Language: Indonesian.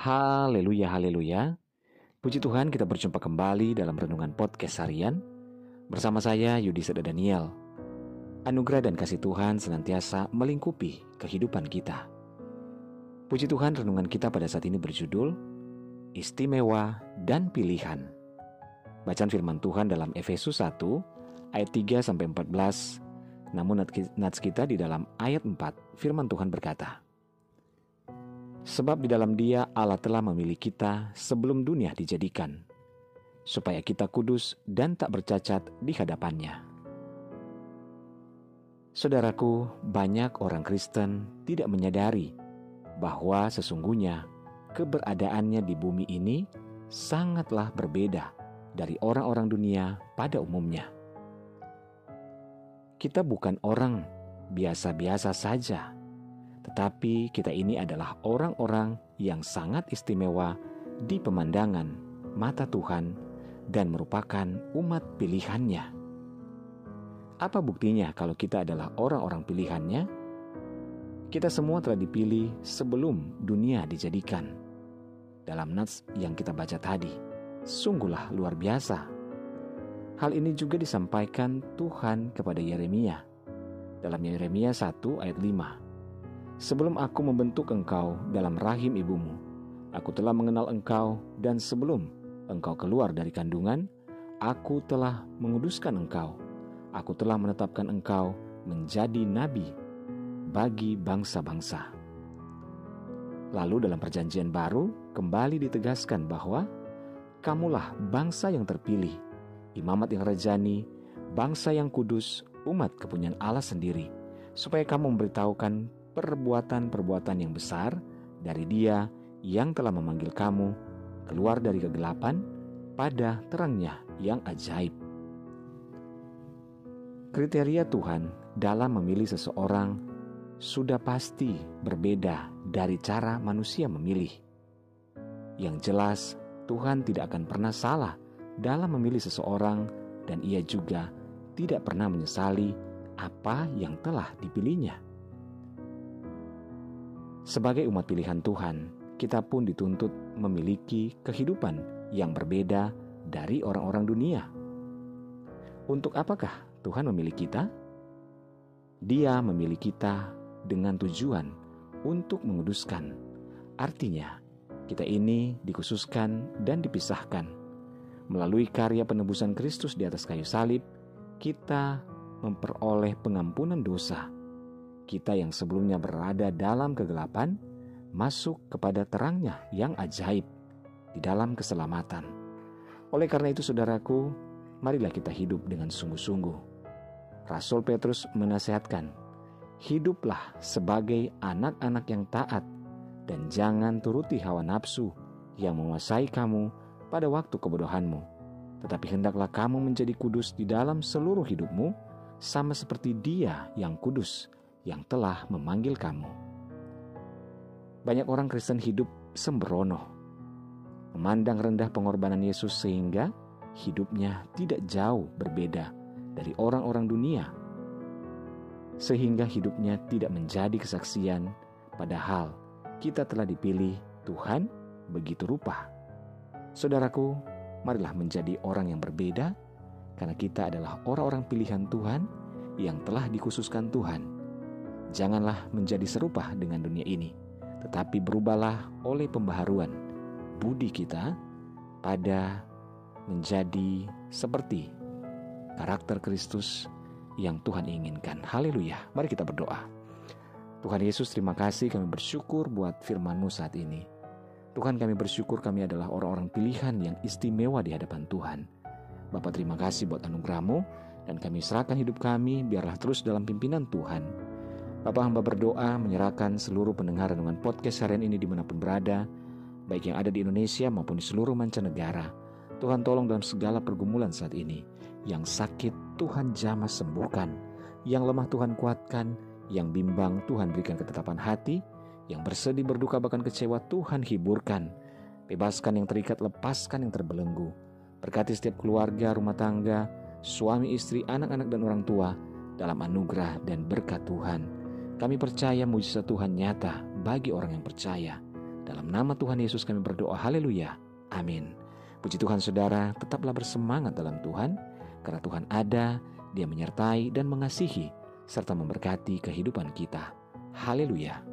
Haleluya, haleluya. Puji Tuhan kita berjumpa kembali dalam Renungan Podcast Harian bersama saya Yudi Seda Daniel. Anugerah dan kasih Tuhan senantiasa melingkupi kehidupan kita. Puji Tuhan renungan kita pada saat ini berjudul Istimewa dan Pilihan. Bacaan firman Tuhan dalam Efesus 1 ayat 3 sampai 14. Namun nats kita di dalam ayat 4 firman Tuhan berkata, Sebab di dalam dia Allah telah memilih kita sebelum dunia dijadikan, supaya kita kudus dan tak bercacat di hadapannya. Saudaraku, banyak orang Kristen tidak menyadari bahwa sesungguhnya keberadaannya di bumi ini sangatlah berbeda dari orang-orang dunia pada umumnya. Kita bukan orang biasa-biasa saja tetapi kita ini adalah orang-orang yang sangat istimewa di pemandangan mata Tuhan dan merupakan umat pilihannya. Apa buktinya kalau kita adalah orang-orang pilihannya? Kita semua telah dipilih sebelum dunia dijadikan. Dalam nats yang kita baca tadi, sungguhlah luar biasa. Hal ini juga disampaikan Tuhan kepada Yeremia. Dalam Yeremia 1 ayat 5. Sebelum aku membentuk engkau dalam rahim ibumu, aku telah mengenal engkau, dan sebelum engkau keluar dari kandungan, aku telah menguduskan engkau. Aku telah menetapkan engkau menjadi nabi bagi bangsa-bangsa. Lalu, dalam Perjanjian Baru kembali ditegaskan bahwa kamulah bangsa yang terpilih, imamat yang rejani, bangsa yang kudus, umat kepunyaan Allah sendiri, supaya kamu memberitahukan perbuatan-perbuatan yang besar dari Dia yang telah memanggil kamu keluar dari kegelapan pada terangnya yang ajaib. Kriteria Tuhan dalam memilih seseorang sudah pasti berbeda dari cara manusia memilih. Yang jelas, Tuhan tidak akan pernah salah dalam memilih seseorang, dan Ia juga tidak pernah menyesali apa yang telah dipilihnya. Sebagai umat pilihan Tuhan, kita pun dituntut memiliki kehidupan yang berbeda dari orang-orang dunia. Untuk apakah Tuhan memilih kita? Dia memilih kita dengan tujuan untuk menguduskan. Artinya, kita ini dikhususkan dan dipisahkan. Melalui karya penebusan Kristus di atas kayu salib, kita memperoleh pengampunan dosa kita yang sebelumnya berada dalam kegelapan masuk kepada terangnya yang ajaib di dalam keselamatan. Oleh karena itu saudaraku, marilah kita hidup dengan sungguh-sungguh. Rasul Petrus menasehatkan, hiduplah sebagai anak-anak yang taat dan jangan turuti hawa nafsu yang menguasai kamu pada waktu kebodohanmu. Tetapi hendaklah kamu menjadi kudus di dalam seluruh hidupmu, sama seperti Dia yang kudus yang telah memanggil kamu. Banyak orang Kristen hidup sembrono, memandang rendah pengorbanan Yesus sehingga hidupnya tidak jauh berbeda dari orang-orang dunia, sehingga hidupnya tidak menjadi kesaksian, padahal kita telah dipilih Tuhan begitu rupa. Saudaraku, marilah menjadi orang yang berbeda, karena kita adalah orang-orang pilihan Tuhan yang telah dikhususkan Tuhan Janganlah menjadi serupa dengan dunia ini, tetapi berubahlah oleh pembaharuan budi kita pada menjadi seperti karakter Kristus yang Tuhan inginkan. Haleluya. Mari kita berdoa. Tuhan Yesus terima kasih kami bersyukur buat firman-Mu saat ini. Tuhan kami bersyukur kami adalah orang-orang pilihan yang istimewa di hadapan Tuhan. Bapak terima kasih buat anugerah-Mu dan kami serahkan hidup kami biarlah terus dalam pimpinan Tuhan. Bapak hamba berdoa menyerahkan seluruh pendengar dengan podcast harian ini di mana pun berada, baik yang ada di Indonesia maupun di seluruh mancanegara. Tuhan tolong dalam segala pergumulan saat ini. Yang sakit Tuhan jamah sembuhkan, yang lemah Tuhan kuatkan, yang bimbang Tuhan berikan ketetapan hati, yang bersedih berduka bahkan kecewa Tuhan hiburkan. Bebaskan yang terikat, lepaskan yang terbelenggu. Berkati setiap keluarga, rumah tangga, suami, istri, anak-anak, dan orang tua dalam anugerah dan berkat Tuhan. Kami percaya mujizat Tuhan nyata bagi orang yang percaya. Dalam nama Tuhan Yesus kami berdoa, haleluya. Amin. Puji Tuhan saudara, tetaplah bersemangat dalam Tuhan, karena Tuhan ada, dia menyertai dan mengasihi, serta memberkati kehidupan kita. Haleluya.